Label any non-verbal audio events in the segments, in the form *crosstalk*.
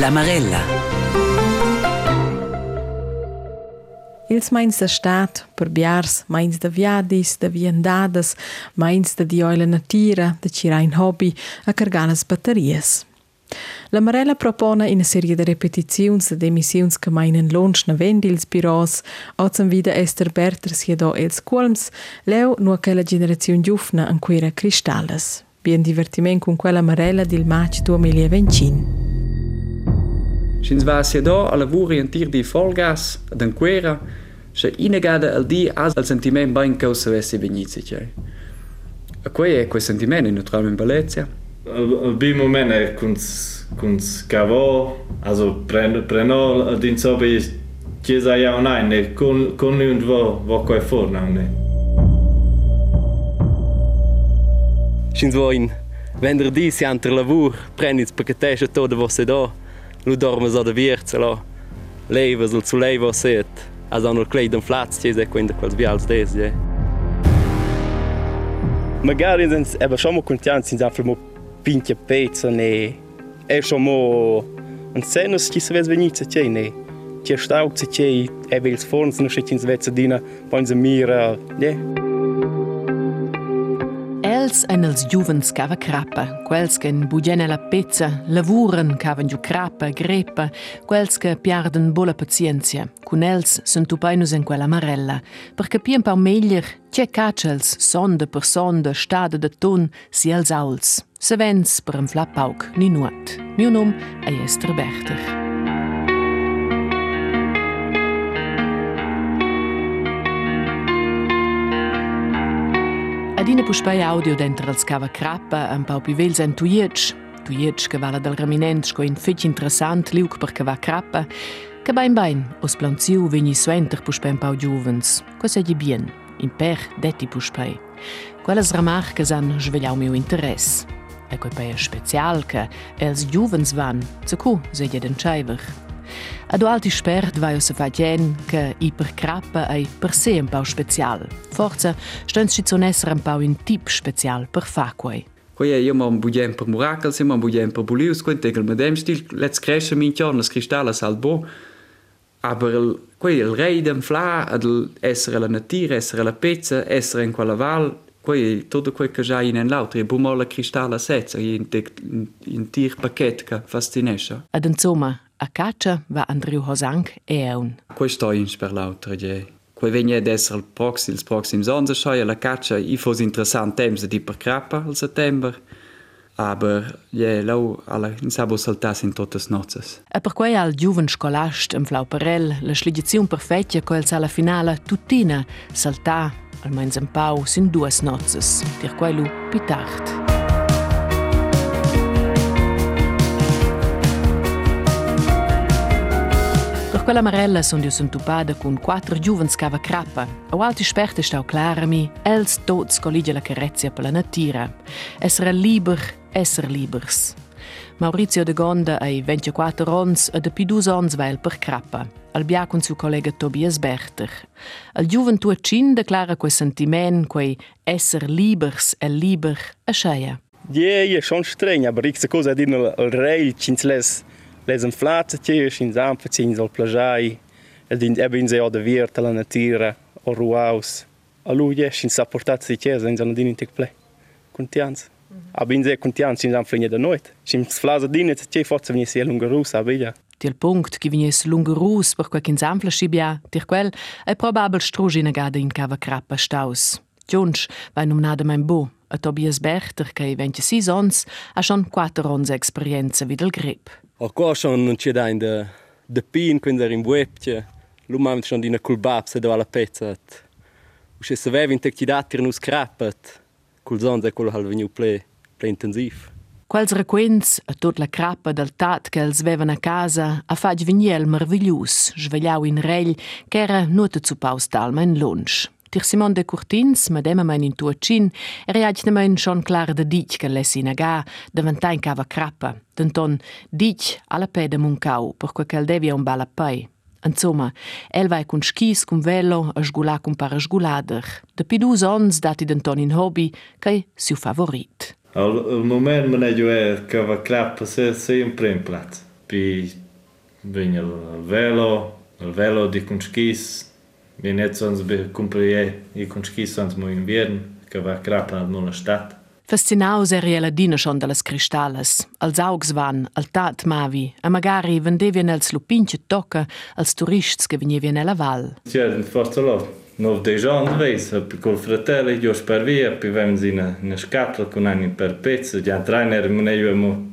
La Marella. Ils mains da stat, per biars, mains da viadis, da viandadas, mains da dioila natira, da cirain hobby, a carganas batterias. La Marella propone una serie di repetizioni ed emissioni che meinen lunch na vendils biros, ozem vida Esther Berter sia do els colms, leu nu quella generazione giufna an quera cristalles. Bien divertiment con quella Marella del maig 2025. Schins va do a lavori en tir di folgas ad en quera, se inegada al di as al sentiment bain causa vessi vegnizzi cei. A quei è quel sentiment naturalmente Valencia. Al bi moment è kuns kuns cavo, also prendo prendo din so bi chiesa ja nein, ne con con und wo wo quei forna ne. Schins vo in venerdì si anter lavur, prendits pacchetesce todo vo se do. Ludormas a da virzela, levas ul suleva set, as an ul cleidem flats tese quinda quels vials des, je. Magari sens eba schon contiant sins afel mo pinche pezza ne e schon mo un senus chi se vesvenitza che ne. Che staugt se e vils forns no schitins vezzadina, pon se mira, je. Yeah. Quels en els juvens cava crappa, quels che en bugene la pezza, lavuren cavan giu crappa, greppa, quels che piarden bola pazienzia. Cun els sunt tupainus en quella marella, per capien pau meglier che cacels, sonde per sonde, stade de ton, si els auls. Se vens per un flappauk, ni nuat. Mio nom è Esther Berter. Dine puspei audio dentre als cava crappa an pau pivel en tuietsch. Tuietsch gevala del raminent sco in fetg interessant liuk per cava crappa, che bain bain os planziu vegni suenter puspen pau giuvens. Cosa di bien, in per detti puspei. Quelles ramarches an svegliau miu interess. E quei pei special che els giuvens van, zu cu se je den Scheiver. Ad alti spert vai se fa gen che i per crappa ei per se un pau special. Forza, stens ci son esser un pau un tip special per fa quei. Quei io ma un budem per ma un budem per bulius, quei tegel med dem stil, let's cresce min giorno, cristallas al bo. Aber il, quei il rei dem fla, ad il essere la natura, essere la pezza, essere in quella val, quei tutto quel che già in en l'altro, e bumo la cristalla sezza, in, in, in tir paquet che fascinesce. Ad insomma, a caccia va Andrew Hosank e eun. Quei sto in per l'altro, je. Quei vegna ad essere il proxim, il proxim sonza schoi la caccia, i fos interessant temps di per crappa al settember. Aber je lau alla in sabo saltas in totes nozzes. E per quei al giuven scolast in Flauperel, la sligizione perfetta co alla finale tuttina saltà almens un pau sin duas nozzes, dir quei lu pitart. Per quella marella son io suntupada con quattro giuvens cava crappa. A alti sperte stau clara mi, els tots collige la carezia per la natura. Essere liber, esser libers. Maurizio de Gonda ai 24 ons e de pidus ons vail per crappa. Al bia con suo collega Tobias Berter. Al gioventù cin declara quel sentiment, quei esser libers e liber a sceia. Je, je schon streng, aber ich cosa dir al rei cins lesen Platzetje in der soll plagiai, el din ebin se der wird la natira e o ruaus. A lui je sin sa portat si chiesa e in zona din in tec ple. Contianz. Mhm. A bin se contianz sin samflegne da noit. Sin flasa din et che forza vnie sia e lungerus a bella. Til punct che vignes lungerus per quel che in samfla scibia, dir quel è probabil strugina gada in der cava crappa staus. Giunsch, vai nomnada mein bo, a Tobias Berchter, che i 26 ans ha schon 4 ans esperienza der grip. O qua schon non c'è da in de de pin quando era in webce. Lu mam schon dina culbab se do alla pezza. U se saveva in tecti datir nus crappat. Cul zons è quello hal veniu ple, ple intensiv. Quels requents a tot la crappa del tat che els vevan a casa a fag viniel merviglius, svegliau in regl, che era nuota zu paus dalma in lunch. Dir Simon de Curtins, mat demmer mein in Turcin, reaitne mein schon klare de Dich gelessina ga, de ventain cava crappa, den ton Dich alla pe de muncau, per quel quel devi un bala pai. Insomma, el vai cun skis, cun velo, a sgulà cun para sgulader. De pidus ons dati den ton in hobby, cai siu favorit. Al, al moment me ne giue cava crappa se, se in prim plat. Pi vegna il velo, il velo di cun skis, viene jetzt sonst be comprare i conschis sonst mo inverno, che va crapa nella stadt. Fascinaus eri la dina schon dallas cristallas, als augs van, al tat mavi, a magari vendevien els lupinche tocca als turists che venivien nella val. C'è forse lo, no de Jean veis, col fratello io per via, poi vem in una, scatola con anni per pezzo, già trainer menevamo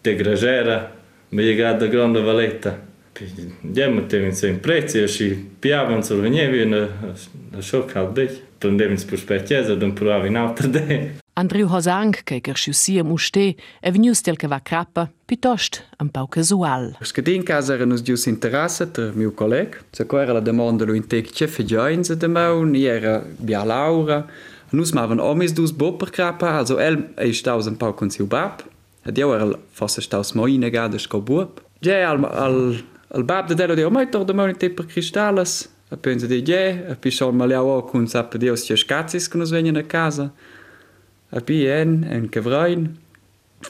de gragera, mi llegata da grande valetta. ņemam viņus viņu preci, šī pieaugums ar viņiem ir šokā beigas. Tad devis puš pēc ķēzes, un prāvi nav tad. Andriju Hozang, kaj ker še vsi jim ušte, je v njus telkava krapa, pitošt, ampak kazual. Skadin kazar je nuzdil s interesa, ter mil koleg, tako je la demanda lu intek čefe join za demau, ni era bia laura, nus maven omis dus boper krapa, also el je štal za pa koncil bab, a del era fosse štal smo inega, da ško bub. Je al, al Al bab de dello deo maitor de monite per cristalas, a pensa de gie, a pi sol maleau cun sa pe deos ciascatis che nos venien a casa, a pi en, en cavrain,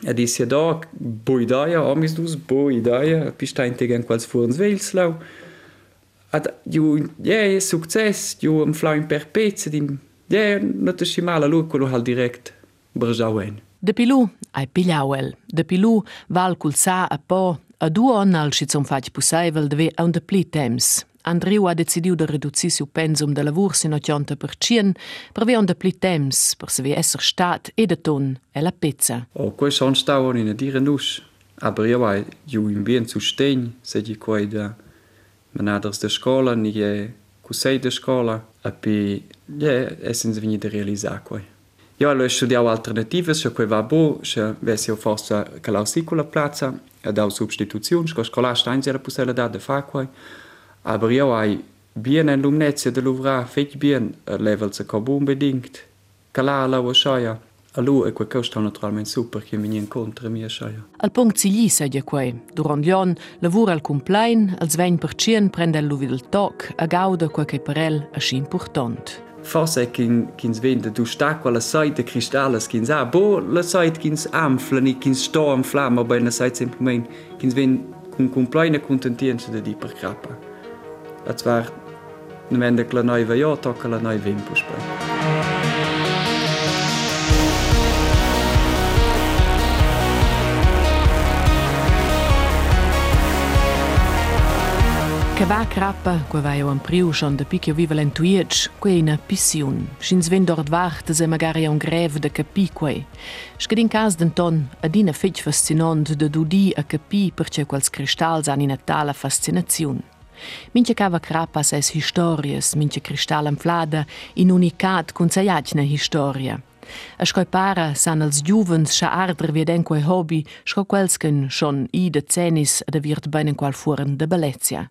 a dis ja da boidaia, omis dus boidaia, a pi sta integen quals fuorns veilslau, ad ju je success, ju am flaim per pezze, dim, je, not a scimala lucolo hal direct, brjauen. De Pilou, ai Pilauel, de Pilou, val culsa a po, a du on al si zum faig pussaivel deve a un de pli temps, Andriu ha decidiu de reduzir siu pensum de lavur sin 80% per avere un de pli temps per se esser stat e de ton e la pezza. O quei son stavon in a dire nus, aber io hai ju in bien sustegn, se di quei da manaders de scola, ni je cusei de scola, a pi, je, essens vini de realisar quei. Io ho studiato alternative, se quei va bo, se vessi o forse che la sicula a dau substituțiuni, că școala ștainți era pusă la da de facuai, aber eu ai bine în lumnețe de luvra, feci bine, ă, level să cobun bedinct, că la la oșaia, a ă, lui e quel costo naturalmente super că mi incontra mia sciaia. Al punct si gli sedie quei. Durant l'on lavora al complein, al svein per cien prende l'uvi del toc, a gauda cu che per el è importante. Fase gins wende du stark alle Seite Kristalles gins a bo le seit gins amflennig gins sto am Flamme bei einer Seite simplement gins wen kun kompleine kontentieren ze de dieper krappe. Dat war Ende kle neiwe ja takelle nei Wimpuspre. Kewerkrapper go wari jo an Priusch an de Pikio Vivalentuietsch koene Pisiun. Schins wenn dort warte se ma gari an gräve de Kapiquei. Schkedin kas den Ton a dine fich faszinant de dudi a Kapi perche quals Kristalls an in taler Faszinaziun. Minche cava crapa ses histories, minche cristal am flada, in unicat conseiatne historia. E schkoi para san als Juvens scha arder wie denquei hobby, scho quelsken schon i de Zenis, de wird beinen qual fuhren de Belezia.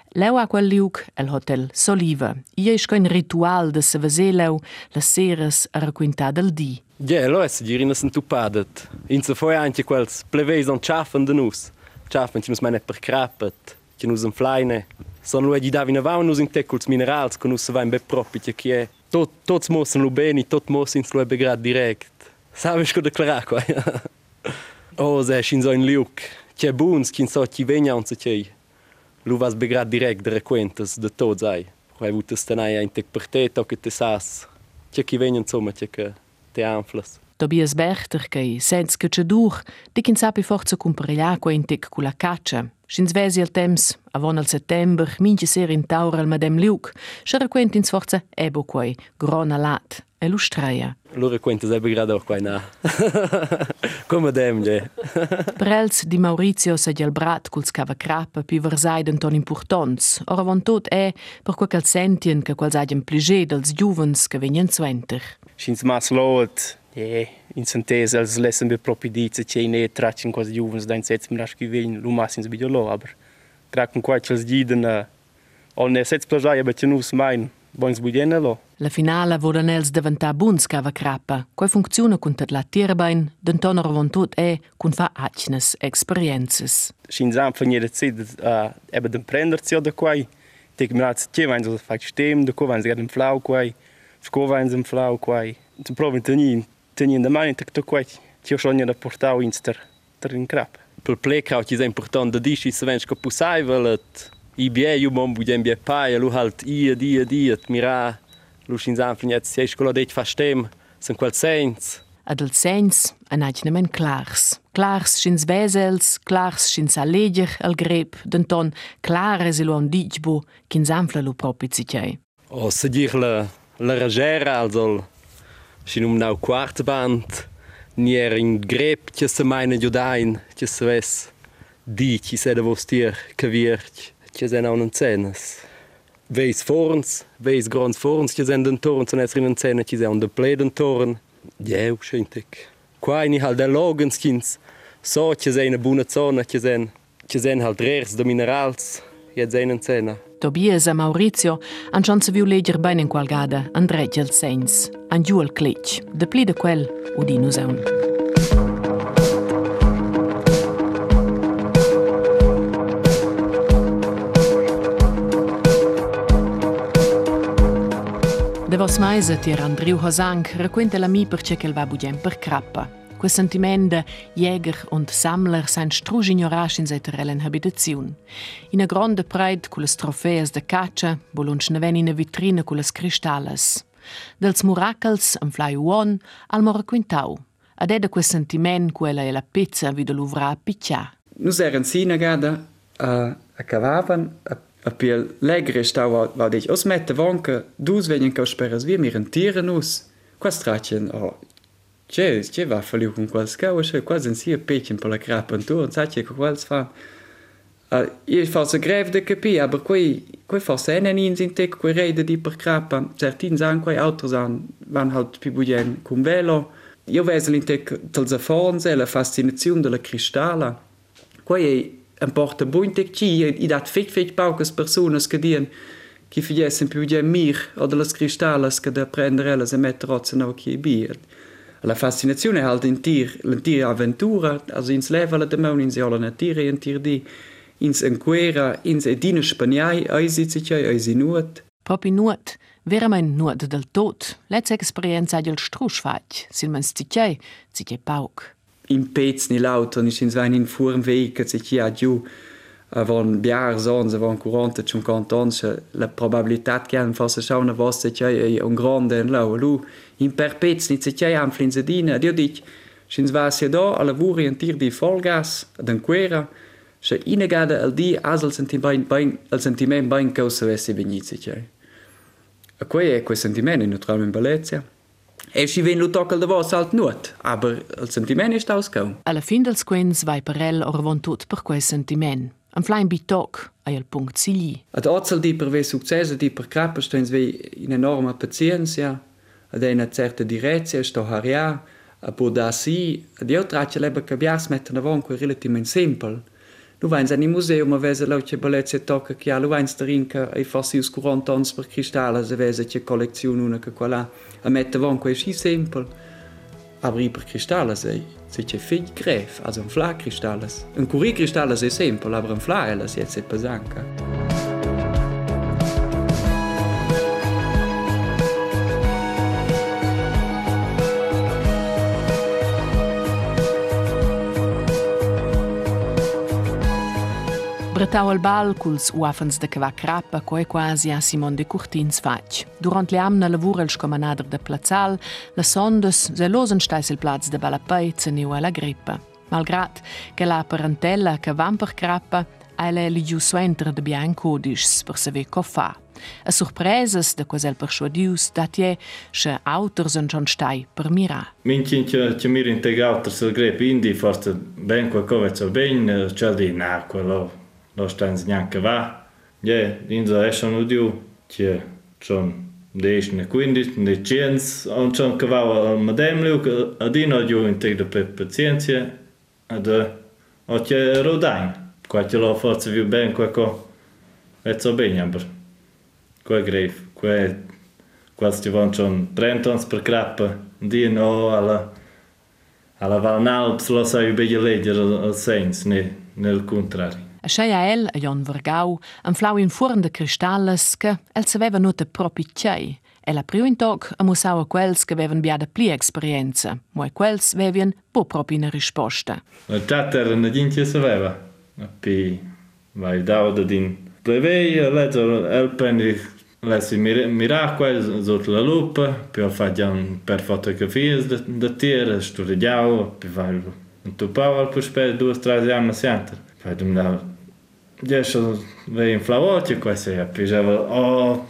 Leu a quel liug el hotel Soliva. Ie is ein ritual de se veseleu las seres a raquintà del di. Ja, lo es girina sind tupadet. In so foi anche quels pleveis on chaffen de nus. Chaffen ci mus meine per crapet, ci nus en flaine. Son lo di davina va nus in teculs minerals con us va in be propi che è tot, tots mossen lo bene, tot mossen lo begrad direkt. Sabes co declarar qua? *laughs* oh, se shin so in liuk. Che buns, so chi vegna un se Lu vas begrad direkt de requentas de tot sai. Quai vutas tenai in tec per te, to che te sas. Che chi vegna insomma, che che te anflas. Tobias Berchter, che sens che c'è dur, di kin sapi forza cumpare qua in tec con la caccia. Schins vesi al temps, avon al settember, minche ser in taur al madem liuk, sche requent ins forza ebo quai, grona lat, e lo streia. Loro quente sei begrado qua na. *laughs* Come demge. *laughs* Prels di Maurizio se gel brat cul scava crappa pi versai den ton importants. Ora von tot è per quel cal sentien che qual sagen pligé dels juvens che venien zwenter. Schins mas lot. E in sentese als lesen be propi dice che ne tracin quas juvens da in setz mir aschi vegn lu mas ins video lo aber. Tracin qua chels diden a eh, on ne setz plagia aber tenus mein. buons bugienelo. La finala vodan els diventà buns cava crappa, quai funziona con tot la tirbein, d'entonar vontut e con fa acnes experienzas. Schinzam fagnere zid uh, eh, ebbe d'emprenderzi da quai, tek miraz tje vain so fakt stem, da ko vain zgad im flau quai, sko vain zim flau quai. Tu provin tenin, tenin da mani tak to quai, tjo šonje da portau inster, ter in krap. Per plekaut je za important da diši svenčko pusajvelet, i bie ju mom budem bie pa e lu halt i di e di et mira lu shin zan fin jetzt sei skola det verstem sind quel sens ad el sens an ajnemen klars. Klars shins wesels klars shins aledier el greb den ton klare se lu an dichbo kin zanfla lu propizitei o se dir la la regera also shin um nau quart band nier in greb che se meine judain che se ves di chi se da vostier kaviert Ze zijn aan een zenes. Dus wees voor ons, wees grond voor ons. Ze zijn de toren, zijn in een scène. Tje zijn de pleden toren. ook schijnt ik. Qua in hal de logenskins. Zo, zijn een boene zone. Ze zijn, ze zijn halt reers de minerals. Ze zijn een scène. Tobias en Maurizio han chance viu leger ben in qualgada, een sens, angiu al Klitsch. de pli de quel. Vos meise tier Andriu Hosang racquenta la mi perché che va budem per crappa. Que sentiment de Jäger und Sammler sein strusch ignorasch in seiterellen Habitaziun. Ina gronda preit culas trofeas de caccia, bolunch neven ina vitrina culas cristallas. Dels muracals am fly one al mora quintau. Ad eda que sentiment quella e la pizza vide l'uvra a. Nus eran sina gada a, a Apiel lägerich dawer wat ichich ass mette Wanke, dus wenn ka sperres wie mir en Tieren us. Quastratchen a je war verluchen Qualskasche, qua sinn si Pechen pol Grappen to an sat Quals fan. Il fa se gräif de Kapi, aber koi koi fa en in sinn te koi réide die per Grappen, Zertin se koi Autos an, wann halt Pibuien cum velo. Jo wesel in te tal se faen selle Faszinatiun de la Kristaller. Koi importa muito aqui e dá feito, feito poucas pessoas que dizem que fizessem podia mir ou das cristais que de aprender elas a meter outros não que bier. A fascinação é halt in tier in tier aventura also ins leva la demão, ins jola na tir e in tir di, ins enquera, ins edine spaniai, eis i cicai, eis i nuot. Papi nuot, vera mein nuot del tot, let's experienza del struschfach, sin mens cicai, cicai pauk. im Pez ni laut an ich hin se hin fuhren weket se hi a Jo wann Biar son se waren courante zum kantonse la probabilitat gern fa se schauune was se ei an grande en laue lo im perpez ni se ei am flin se diene Dir dit Schins war se da alle wo orientier die Vollgas den Quera se inegade el die asel sentiment bain causa se benit se. Quei è quel sentiment in neutralmen Valencia. E si ven lu tocca da vos alt nuot, aber il sentiment ist ausgau. Alla fin dels quens vai parel orvon tut per quel sentiment. Am flain bitoc ai al punct sigli. Ad ozel di per ve successe di per crappa stens ve in enorma pazienza, ad una certa direzia, sto haria, a poda si, ad io traccia leba cabias metten avon quel relativamente simple. Lu vains an i museum a vesa lautga bellezza tocca che ha lu vains darin che ai fossi us 40 ans per cristallas a vesa che collezion una che quella a mette von quei schi sempel. Abri per cristallas ei, se c'è fig gref, as un fla cristallas. Un curri cristallas ei sempel, aber un fla elas, jetz e pesanca. Bretau al bal culs uafens de cava crappa co è quasi a Simon de Curtins fac. Durant le amna lavura il scomanader de Plazzal, la sondes se losen stais il plaz de Balapei zeniu alla grippa. Malgrat che la parentella che van per crappa, ele li giu suenter de bian codis per saver co fa. A surpresas de quasel persuadius datie che auters en schon stai per mira. Mincin che che mir integrato sul grep indi forse ben qualcosa ben c'è di na quello Lastanznyánk vá, je inza ešan udil, tje čon dejšne kvindit, ne čenc, on čon kava mademljuk, adino odju in teh da pe paciencije, a da otje rodajn, koja tje lo force vi ben, kako vec obenjabr, koja grejf, koja koja ste vončon Trenton sprekrapa, dino, ala... alla Valnalps lo sai bege legger al Saints, ne, nel contrario. A sceia el, a Jon Vergau, un flau in fuorn de cristalles che el saveva nota propi tgei. El a priu in toc amusau a quels che avevan biada pli esperienza, mo quels vevian po propi una risposta. La chat era una gintia saveva, a pi vai dau da din plevei, a legger el prendi lessi mir miracqua sotto la lupa, poi fa già un per fotografie da, da tiere, studiavo, poi vai un tupau al puspè due tre anni sempre. Poi Pojdem na, gdzieś wyinflować questa ja piżewa, o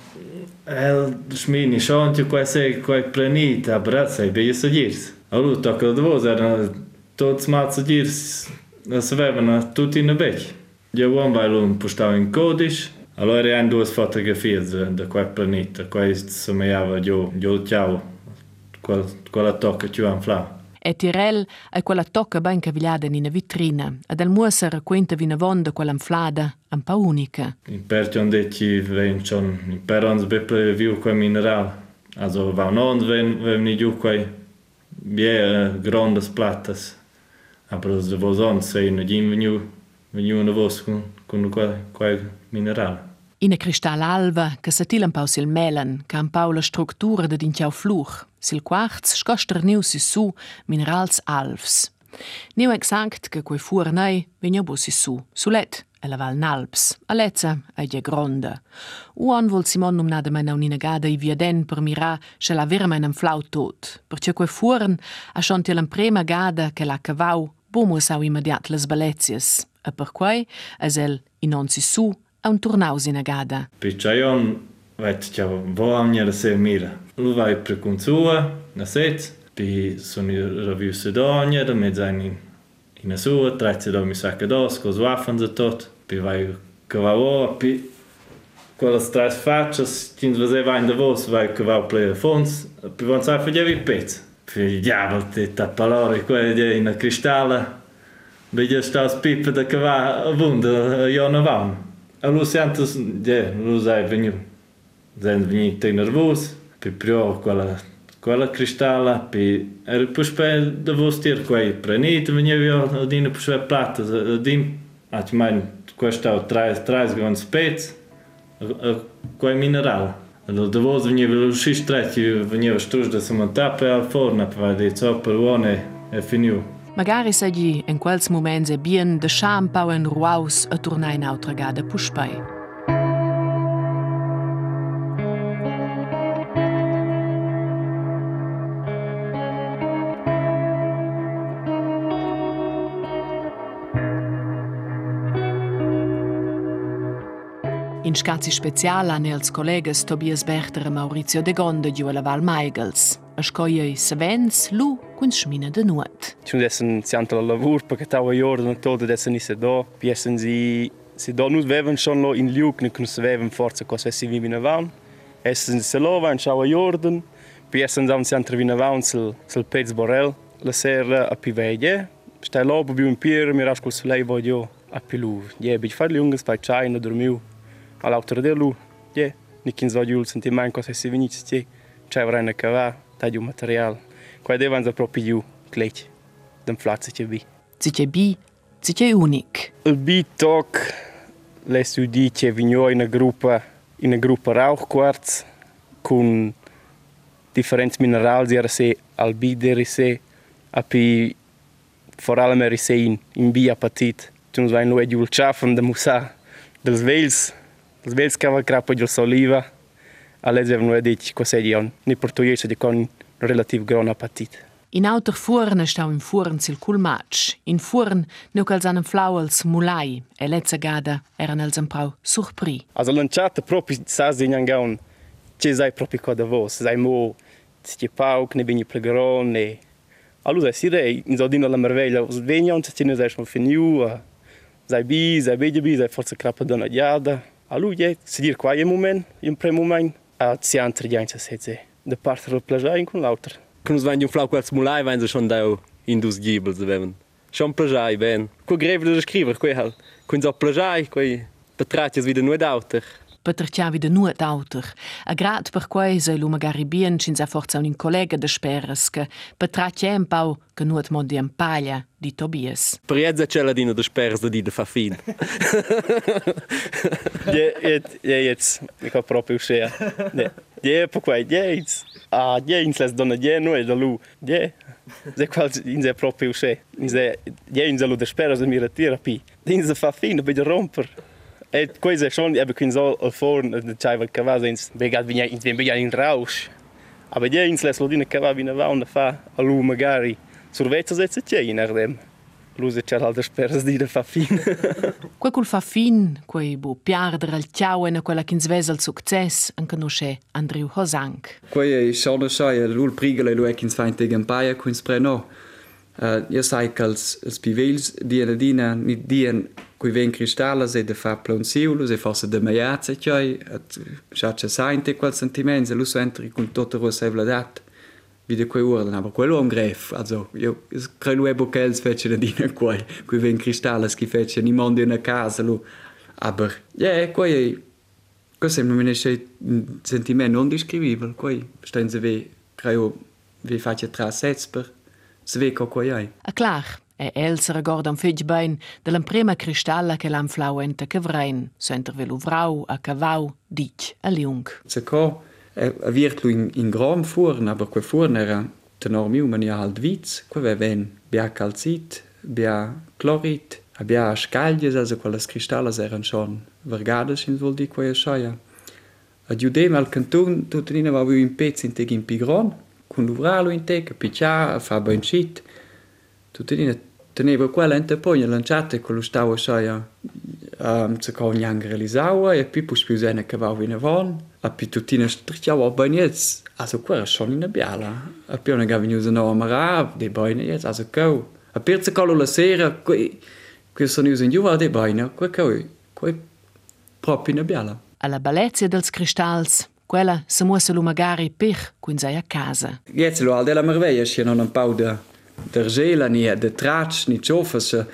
el smini szontiu questa quai plenita, braca, i bieje sudirs. A luta kad vozerna, tots mat sudirs, na svevna, tutina beki. Ja uombajlum puštavim kodiš, Allora è due fotografie da quel planeta, questo somigliava a Gio, Gio Ciao, quella tocca che ci ha fatto. E Tirel è quella tocca ben cavigliata in una vitrina, ed al muosa racconta vina vonda quella inflada, un po' unica. In perciò dici ven schon in per ons beple viu quel mineral. Also va non ven ven ni giù quei bie grandes plattas. Aber os de vos ons sei no gin veniu veniu no vos con con quel quel mineral. Ina cristallalva che s'atila un po' sil melan, che un po' la struttura de d'inciau fluch. Sil quarz scoster niu si su minerals alfs. Niu exact che quei fuornei vegna bo si su, sulet, e la val nalps, a lezza e dia gronda. Uon vol Simon num nada mai unina gada i via den per mira se la vera mai flau tot, perché quei fuoren a schonti l'emprema gada che la cavau bo mo sau immediat les balezias, e per quei es el in on si su a un turnaus in agada. Picciaion več tja voamnja, da se je mira. Luvaj prekuncua na sec, pi so ni ravil sedonja, da med zajnim in na suva, trajce do mi vsake do, skoz vafan za tot, pi vaju kavavo, pi quella stress faccia, ci svaseva in davos, vai che va a play fons, pi van sa fagevi pezzo. Pi diavol te ta palore, quella di una cristalla, vedi sta spipa da che va a bunda, io non vamo. A lui si antes, di, lui sai venuto. zdaj v teh com a com a cristala pi, puš pa je da bo stir, ko je prenit v njevijo, odin puš pa je plata, odin, a ti manj, ko je štal 30 gon spet, com je mineral. Da bo v njevijo lušiš tretji, v njevijo štruž, da sem tape, a forna pa je, co prvo ne, je finil. Magari sedi in quels moments e bien de champau en ruaus a turnai nautragada pušpaj. In scazzi special hanno els collegas Tobias Berter e Maurizio De Gonde giù alla Val Meigels. A scogliei Savens, lu, cun schmina de nuot. Ci dessen sianta la lavur perché tava jordan todo dessen isse do. Piessen si si do nus veven schon lo in liuk ne knus veven forza cos essi vi vina van. Essen se lo van schau a jordan. Piessen sam sianta vina van sul sul pez borel. La sera a piveglie. Stai lo bu un pier mi rascol sulei voglio a pilu. Je bich far lungas fai chai no dormiu ali avtor delu je nekim izvađulcem, tim manj, ko se se vinici tje, čaj vraj na kava, tadju material, koja je devan zapravo piju kleć, da mflace će bi. Ciće bi, ciće je unik. Bi tok, les ljudi će vinjoj na grupa, i na grupa rauchkvarc, kun differents minerals era se albideri se api foralmer se in in bi apatit tuns vain lo edul chafen de musa dels veils z Belskega poi il oliva, a lei devono edit cos'erion, ni portuguese di con relativ grona patit. In auter fuorne stau in fuorn sil culmatsch, in fuorn neu cals anem flauels mulai, e lezza gada eran els empau surpri. Also lanciata propi sas in angaun, ce zai propi co da vos, zai mo, ci pauk, ne bini plegeron, ne... Allora, si rei, in zodino la merveglia, svegnon, se ci ne zai schon finiu, zai bi, zai bedi bi, zai forza crapa dona diada, Alu je, sedir qua je moment, in prem moment, a zian tridianza seze. Da parte la plaja in con l'auter. Când îți vând un flau cu alți mulai, vând să-și indus ghibel să vedem. Și-am plajai, ben. Cu grevele de scriver, cu el. Când s-au plajai, cu ei, pe trați-ți vide nu e d'auter. Per terchiavi de nuot auter. A grad per quei se lu magari bien cins a forza un collega de speras che per tratche un pau che nuot mondi en paglia di Tobias. Per iezza c'è la dina de spers da di de fa fin. Je, je, je, ich hab proprio uscea. Je, je, per quei, je. Ah, je, ins les donna, je, no, e da lu, je. Se qual, ins è proprio uscea. Ins è, je, ins lu de speras de mira tira pi. Ins fa fin, da bide romper. É coisa schon, aber können so vorn de Chaiva Cavaz ins begat vinha ins vem begat in Rausch. Aber die ins les lodine Cavaz vinha va und fa alu magari. Survezza se se tei nach dem. Luse c'è l'altra speras di da fa fin. Quel cul fa fin, quei bu piarder al ciao e quella che insves al success, anche nosce Andrew Hosank. Quei è solo sai, l'ul prigle lu è che insfainte gampaia, quins preno. Uh, io sai che els, els pivels diena dina nit dien qui ven cristallas e de fa plonsiulus e forse de maiazze cioè at schacha sainte quel sentiments e lu entri con tutto rosa e vladat vide quei urlan aber quello un gref also io credo ebo che els fece de dina *laughs* quei qui ven cristallas chi fece ni mondi in casa lu aber yeah, quei Questo c'è un sentimento non descrivibile, poi stenze ve, credo, vi faccia trasets per Sve Sveka koiai. A klar. E el elser gord am fitjbein de l'emprema cristalla che l'am flauen te cavrein, senter velu vrau, a cavau, dic, a liung. Se co, er wird lu in, in grom fuhren, aber que fuhren era ten ormiumen ja halt viz, ve ven bia calcit, bia chlorit, a bia scaldies, also quelles cristallas eran schon, vergades in vol di quae scheia. A giudem al cantun, tutinina vavu in pezin teg in pigron, cun l'uvralo in te che piccia fa ben shit tutte lì tenevo quella in te poi lanciate con lo stavo soia um, se con gli angeli saua e più più sene che va in avon a più tutti ne stricciavo a bagnez a so quella sono in biala. A più ne gavi news no mara de bagnez a so co a più se colo la sera qui qui sono news in juva de bagna qui coi coi proprio in biala. Alla bellezza dels cristalls quella se muosse lu magari per quin sei a casa. Jetzt lo al della merveia si non un pau de der Zela ni de trach ni chofa se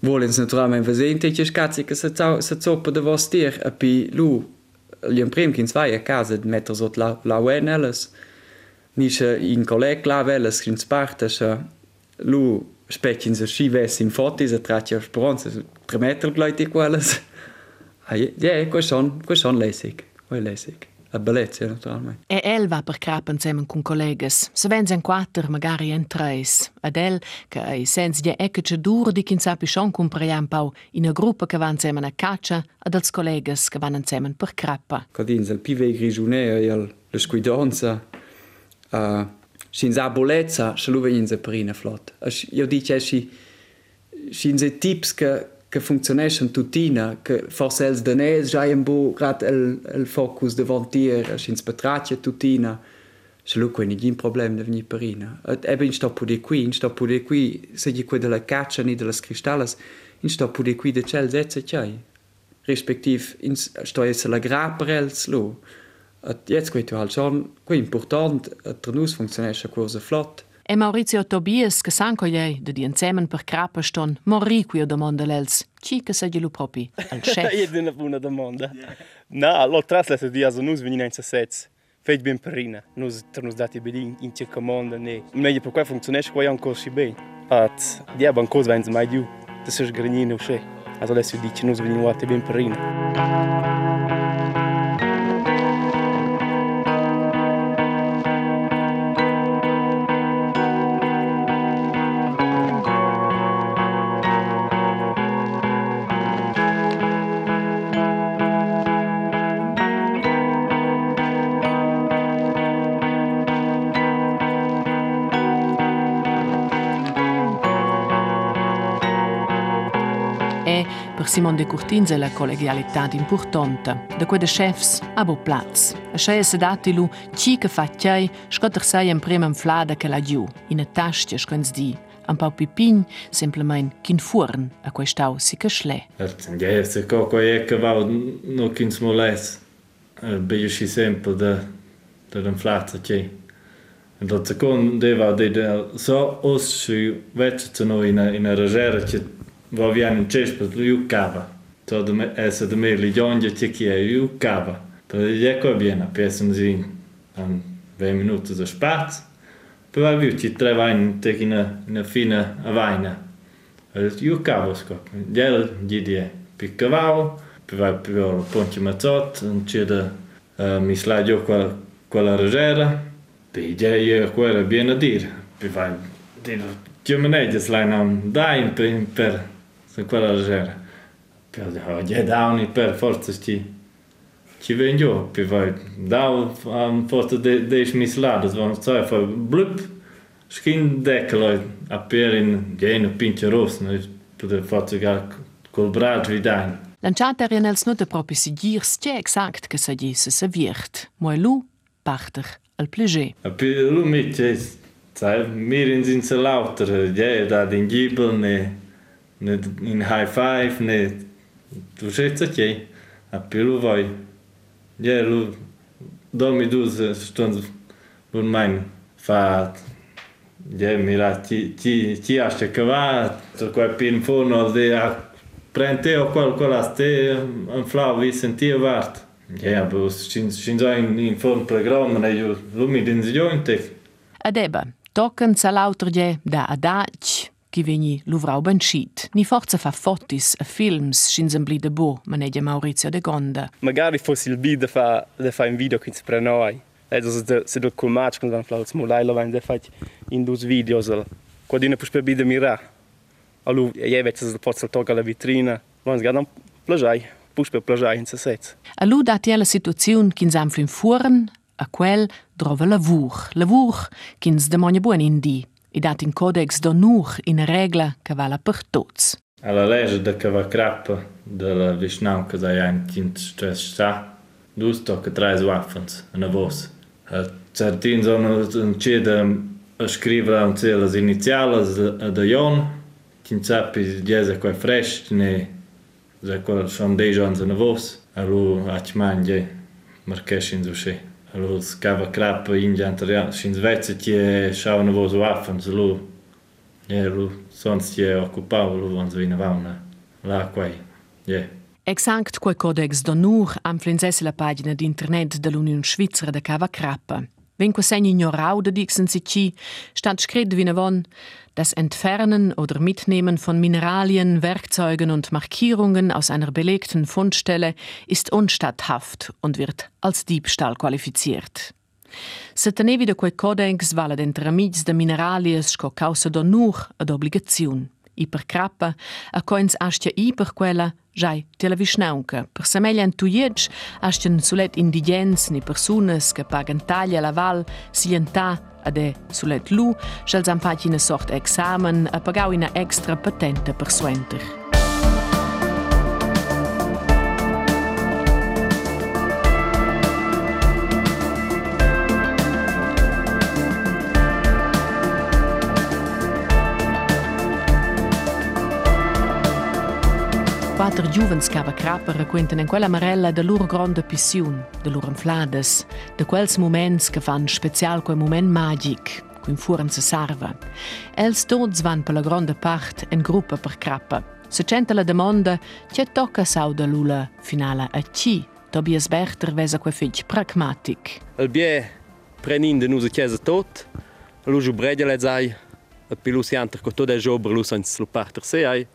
volens naturalment versente che scazzi che se se zoppa de vostir a pi lu gli zwei a casa de la la wenelles ni se in colleg la velles kin sparta se lu specin se schi ves in fotis a trach spronze meter ja quei son lesig quei lesig a bellezza naturalmente E el va per crap insieme con collegas. Se vens en quattro, magari en tres. Ad el, che ai sens di ecce dur di kin sapi schon compria un pau in una gruppa che va insieme a caccia ad als collegas che vanno insieme per crappa. Codins el pive grigione e el le scuidonza uh, sin a bolezza se lu vegin se perina flot. Io dice si sin se tips che que funcionation tutina que forcels de nees ja en bo grad el, el focus de vantier sins betraatje tutina se lo kon gin problem de veni perina et ebben sta pu de qui sta pu de qui se di que de la caccia ni de las cristallas in sta pu de qui de cel setze tjai. Respektiv in sta se la graperels lo. Et jetzt kwe du halt schon que important et trenus funktionesche kurse flott. E Maurizio Tobias, che san co ei, de di insieme per crappa ston, morri qui o domanda l'els. Ci che se glielo propi, al *laughs* chef. Je una buona domanda. Na, lo trasla se dia nus venina in sets. Feit ben perina. Nus ternus dati bedin in circa monda ne. Meglio per qua funzionesce qua ancora si ben. At dia ban cos vens mai giù. Das ist granino usce. Adesso dici nus venina guate ben perina. Simon de Curtins è la collegialità importante. Da quei de chefs a bo plaz. A scia se dati lu ci che fa tjai, scotter sai en prima flada che la giù, in a tastia scons di. Un pau pipin, semplament kin fuorn, a quei stau si che schle. Ja, se co quei e che va no kins moles. Beio si sempre da da den flata che. En dat deva de de so os si vecce no in a in a regera во вјани чеш пат јукава. Тоа да е се да мели јонѓа текија јукава. Тоа е јеко бјена песен зин. Там две минути за шпац. Прва ви ти тревајн теки на, на фина вајна. Јукава скоп. Дјел дидје пикавао. Прва пивало понче мацот. Че да мисла јо кола, кола ржера. Пиѓе је кола бјена дир. Пивајн. Дир. Тјо мене је слајнам. Дајн пер. se quella sera. Ho già dato per forza sti. Ci vengo, poi davo am um, fost de de smislado, zvon sai fa blup. Skin decolo apel in geno pinche ros, no poter fazer gar col braccio vi dan. L'enchanter in els note proprio si dir stie exakt che sa di se se viert. Moi lu parter al plege. Apel lu mit sai mirin sin se lauter, ja da den gibel ne. ne, high five, ne, že chcete, a pilúvaj, je lu, domi duz, stund un main, fa, je mira, ti, ti, ti aște ceva, cu pin furno de a prente o col col aste, în flau, vi sentie vart. Ja, aber aus Shinzai in Form Programm, ne, lumi din zionte. Adeba, token salautrge da adaci ki vegni l'uvrau bancit. Ni forza fa fotis a films scins en bli de bo, manegia Maurizio de Gonda. Magari fossi il bid fa, de fa un video che ci prenoi. Edo eh, se do colmac, quando vanno flavos mulai, lo vanno de fat in dus videos. Quadina ne pus per bid mira. Alu, je vec, se pozza toga la vitrina. Vanno sgadam plagiai, pus per plagiai in se sez. Alu dati alla situazione che in fuhren, a quel drova lavur, lavur, che ins demonia buon indi. I dat in codex d'onur in regla che vala per tots. alla legge da che va crappa della Vishnau che da ein kind stress sta dus to che trais waffens a vos certin sono un cede a scrivere un zel as iniziales da Jon kin sappi jese quai fresh ne za quel son dei jons a vos alu ach manje marchesin so Allora scava crap in giantaria, sin Svezia ti sciavano vos waffen, se lo e lo sons ti occupavo lo vons vinavano là quai. Yeah. Exakt quel codex d'onor am flinzesse la pagina d'internet dell'Unione Svizzera de Cava Crappa. Wenn segni ignorau de dixen si ci, stand scred wie von, das Entfernen oder Mitnehmen von Mineralien, Werkzeugen und Markierungen aus einer belegten Fundstelle ist unstatthaft und wird als Diebstahl qualifiziert. Se tenevi da quei codex vala d'entre amics de mineralies sco causa d'onur ad obligaziun. I per crappa, a coins astia i per quella, giai te la visnaunca. Per semeglian tuietsch astian sulet indigens ni persunas che pagan taglia la val, silientà ade sulet lu, fatg ina sort examen a pagau ina extra patente per suenter. Quattro giuvens cava crappa racquentan in quella marella de loro grande pissiun, de loro inflades, de quels moments che fan special quel moment magic, quin furan se sarva. Els tots van per la grande part in gruppa per crappa. Se centa la domanda, c'è tocca sau da lula finale a ci? Tobias Berter vesa quel fitch pragmatic. El bie prenin de nusa chiesa tot, lu ju bregja le zai, a pilu si anter co tot e jobber lu sans lu parter se ai.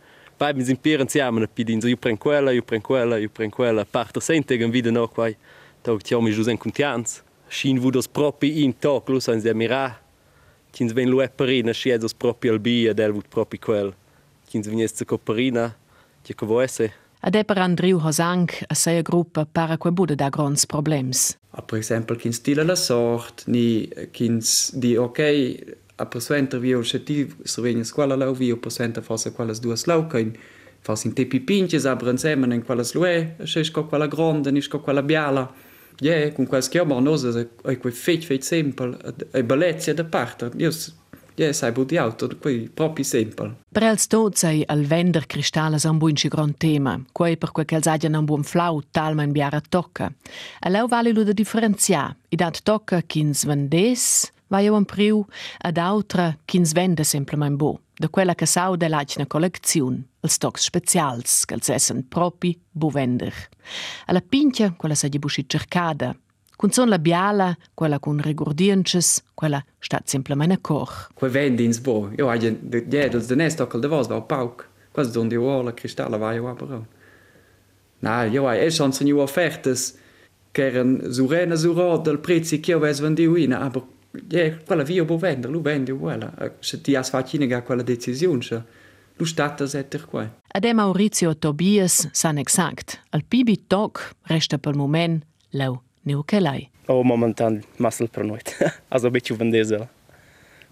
Pai mi impieren siamen a pidin, io pren quella, io pren quella, io pren quella, parter se integen vida no quai. Tog ti homi jus en contians. Shin vudos propi in toc lu sans de mira. Kins ven lu e perina, si edos propi al bi ed el vut propi quel. Kins vignes co perina, ti co vo esse. Ad per Andriu Hosang a seia gruppa para quei bude da grons problems. A per esempio, chi stila la sort, ni chi di ok, a paciente havia o objetivo, se venha escola lá, havia o paciente a fazer aquelas duas laucas, fazem te pipinches, abrem semen em aquelas lué, achei com aquela grande, nem com aquela biala. E é, com quase que é uma nossa, é que feito, feito sempre, é beleza da parte. Eu, Ja, sei bu di auto, qui proprio sempre. Per els tot sei al vender cristalles un buon gran tema, quei per quel els agien un buon flau talma in biara tocca. Allau vale lo da differenziar, i dat tocca quins vendes, vai un priu, ad autra ch'ins vende semplemain bo, da quella che sau de lacna collecziun, els tocs specials, che els essen propi bo vender. Alla pincha, quella sa di busci cercada, Cun son la biala, quella con regordiences, quella stat semplemain a cor. Que vendins bo. Jo hagen de jedels de nest okkel de was va pauk. Quas don di uola cristalla va jo aber. Na, jo hai es schon new offertes keren surena sura del prezzi che ves vendi uina, aber ja, quella via bo vender, lu vendi quella. Se ti has ga quella decisione, se lu stata setter qua. Ade Maurizio Tobias san exact. Al pibi toc resta pel moment lau neu che lei. O momentan masel per noit. *laughs* also bitte vendesel.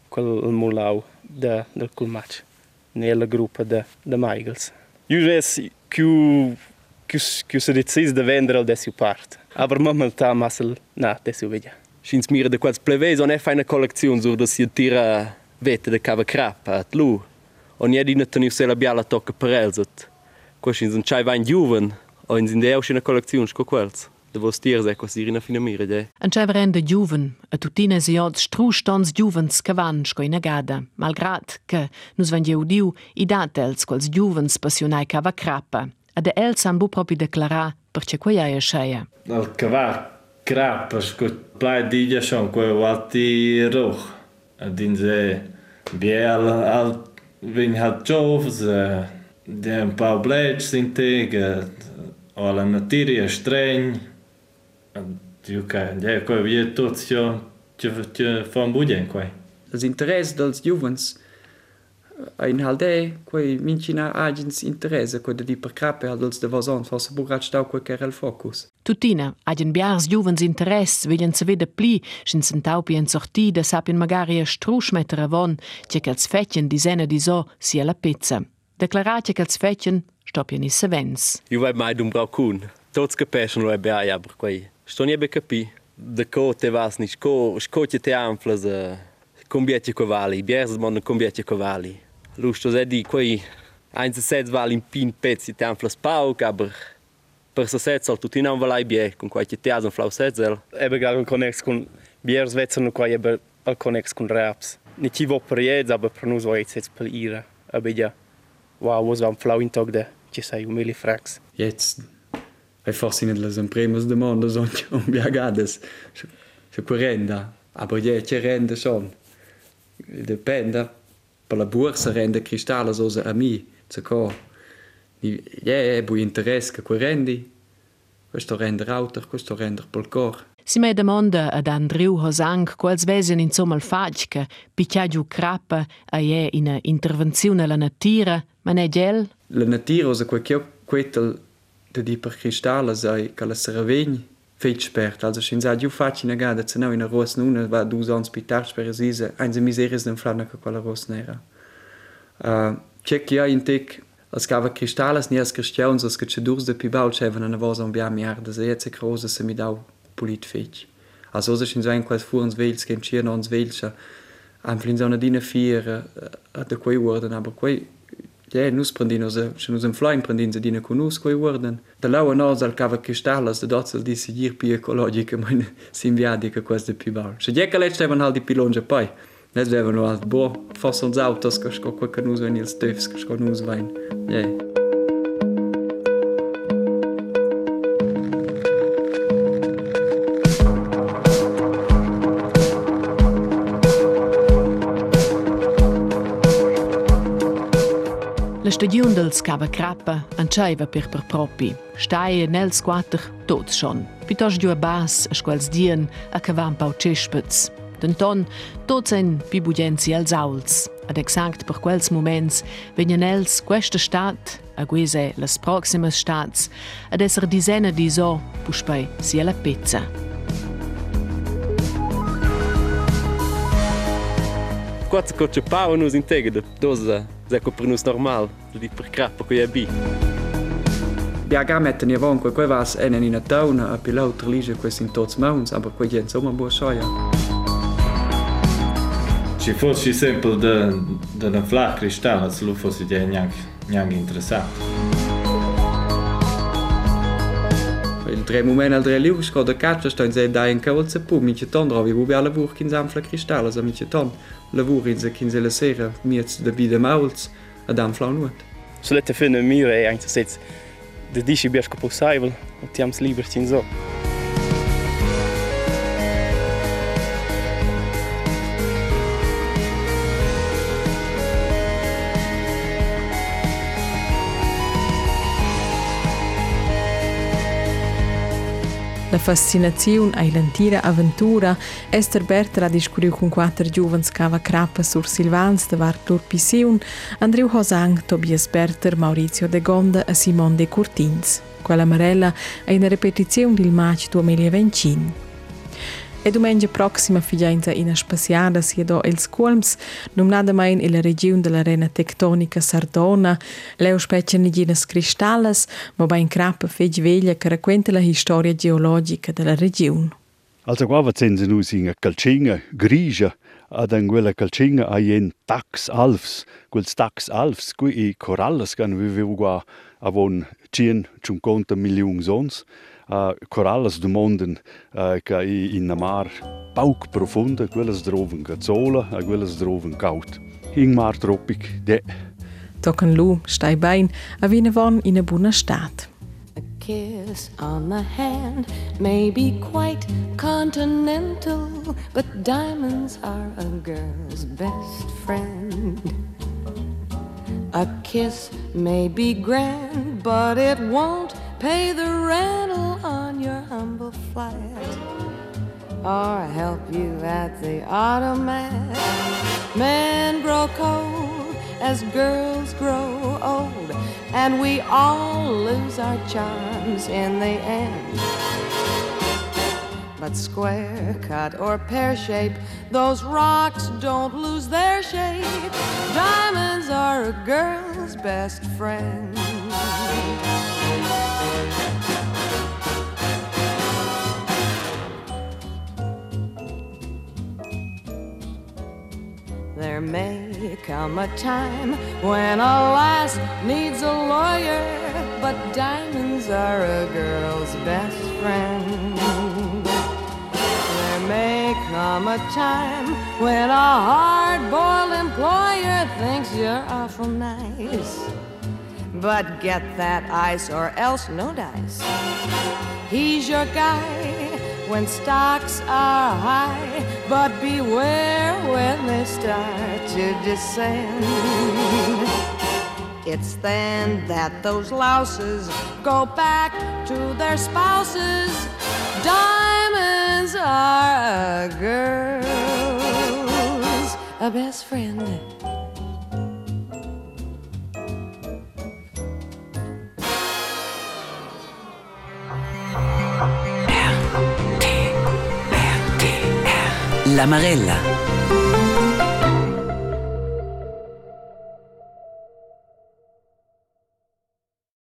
Quel mulau de del cul match. Nella gruppa de de Michaels. Juges più più più se decis de vendere al desio part. Aber momentan masel na desio vedia. Schins mira de quels pleves on è fa una collezione sur da si tira vete de cava crappa at lu. On è di ne teniu se la biala tocca per elzet. Qua schins un chai vain juven o in sin de una collezione sco quels. De vos tiers è quasi rina fina mira de. An cei verende giuven, a tutine si od strustons giuvens che van sco in agada, malgrat che nus van udiu i datels quals giuvens passionai cava crappa, ad els han bu propi declarà perché quaia è sceia. Al cava skrapaš kod plaid iđaš on koji vati roh. Din se biel al vin hat jovs den pa blech sin tega ola natirje štrenj. Juka, je koji je to cio cio fan budjen koji. Das Interesse des Jugends in halde quei mincina agents interesse quei di per cape als de vason forse burat stau quei che el focus. Tutina, agen biars juvens interess villen se vede pli, sin sentaupi en sortida sapin magari a struschmetter avon, che che als fetchen di sene di so sia la pizza. Declarate che als fetchen stoppien i sevens. Io vai mai d'un braucun. Tots capeschen lo ebbe ai aber quei. Sto nie be capi. De co te vas ni sco sco te te anflas a combietje covali. Biers mon combietje covali. Lusto se di quei eins sets val in pin pezzi te anflas pauk aber per sa set sol tutti non valai bie con quai te as un flau setzel. Ebe gar un connex con biers vetzen qua ebe al connex con raps. Ni ci vo per jeds, aber per nus vai sets per ira. Ebe ja. Wow, was vam flau in tog de. Ci sai un mili frax. Jetzt è forse in les impremas de mondo son *laughs* un viagades. Se querenda, aber je che rende son. Depende. Per la borsa rende cristallo so a mi, se co. Je è bu interesse che querendi. Questo rende router, questo rende pel cor. Si me demanda ad Andriu Hosang quals vesen insomma il fac che picciagiu crappa a je in intervenzione alla natura, ma ne gel? La natura osa quel che quetel de di per cristallo sai che la seravegn féitsperrt also hin se Jo fatine gade ze nau in der Rossen une war du ans Pitarperre sise ein se miseres dem Flannerke koller Rossnärer. Tchek ja in Dick ass gawer Kristalles niers gestiun ass gët durs de Pibauschewen an war am Bär Meer de se ze Grose se mit au politfeich. As so sech in se enquas fuhrens Wales gen Tierner ans Welscher anflin sonne Dine Viere at de Quei wurden aber Quei Dé nusprendin se Flyinprendin se Dine konoskoi worden. Da lawer nasel kawer kestal ass de datzel Di se Dir Pier kologike mine simviadike *laughs* kwes de Pibal. Se Diekelläwen hal Di Pilonge pei. Net wewen no alt bo fassels Autos goch go kan nus en il stöfs goch go nus wein. Jei. Yeah. stadion del scava crappa anceva per per propi. Stai e nel squatter tot schon. Pitos giu a bas a squals dien a cavam pau cespets. Denton tot sen pibudenzi als auls. Ad exact per quels moments vegnen els questa stat a guise las proximas stats ad esser disena di so puspei sia la pizza. Quatro coche pau nos integra, doze, zé coprinus normal. du di perkrappa kui jääb pii. Biagamet ni avon quei quevas en en ina tauna a pilaut religi quais in tots mauns, aber quei gens oma boa soia. Ci fossi sempre da da da flah cristalla, se lu fossi de niang niang interessat. Il tre moment al tre lius ko da catcha sto in sei da in cavol se pum, ci ton drovi bu alle burg in samfla cristalla, sa mi ci ton. La burg in se kin se la sera, mi jetzt da bide mauls. den flauen ut. Så lite för nu myra e är jag inte sett det är inte bäst på sig och tjäms liber sin sak. La fascinazione ai l'antira avventura Esther Berter ha discuriu con quattro giovens cava crappa sur Silvans de var Turpisiun, Andriu Hosang, Tobias Berter, Maurizio de Gonda e Simon de Curtins. Quella marella è una ripetizione del match 2020. E domenica proxima figlienza in spaziata si do els Colms, nominadamain in la regione della rena tectonica Sardona, leo specie niginas cristallas, ma bain crappa feg veglia che racconta la storia geologica della regione. Also qua va senza nus in calcinga grigia ad en quella calcinga a ien tax alfs, quels tax alfs qui i corallas can vivevo qua avon 150 milioni zons, uh, corales de monden eh, in de mar Pauk profund, ik wil droven gezolen, ik wil droven koud. In Mar Tropik, de. Tokken lu stij bijen, en winnen van in een boene staat. kiss on the hand may be quite continental, but diamonds are a girl's best friend. A kiss may be grand, but it won't pay the rental on your humble flat or help you at the automat. Men grow cold as girls grow old, and we all lose our charms in the end. But square cut or pear shape, those rocks don't lose their shape. Diamonds are a girl's best friend. There may come a time when a lass needs a lawyer, but diamonds are a girl's best friend. There may come a time when a hard-boiled employer thinks you're awful nice. But get that ice or else no dice. He's your guy when stocks are high, but beware when they start to descend. It's then that those louses go back to their spouses. Diamonds are a girl's a best friend. La.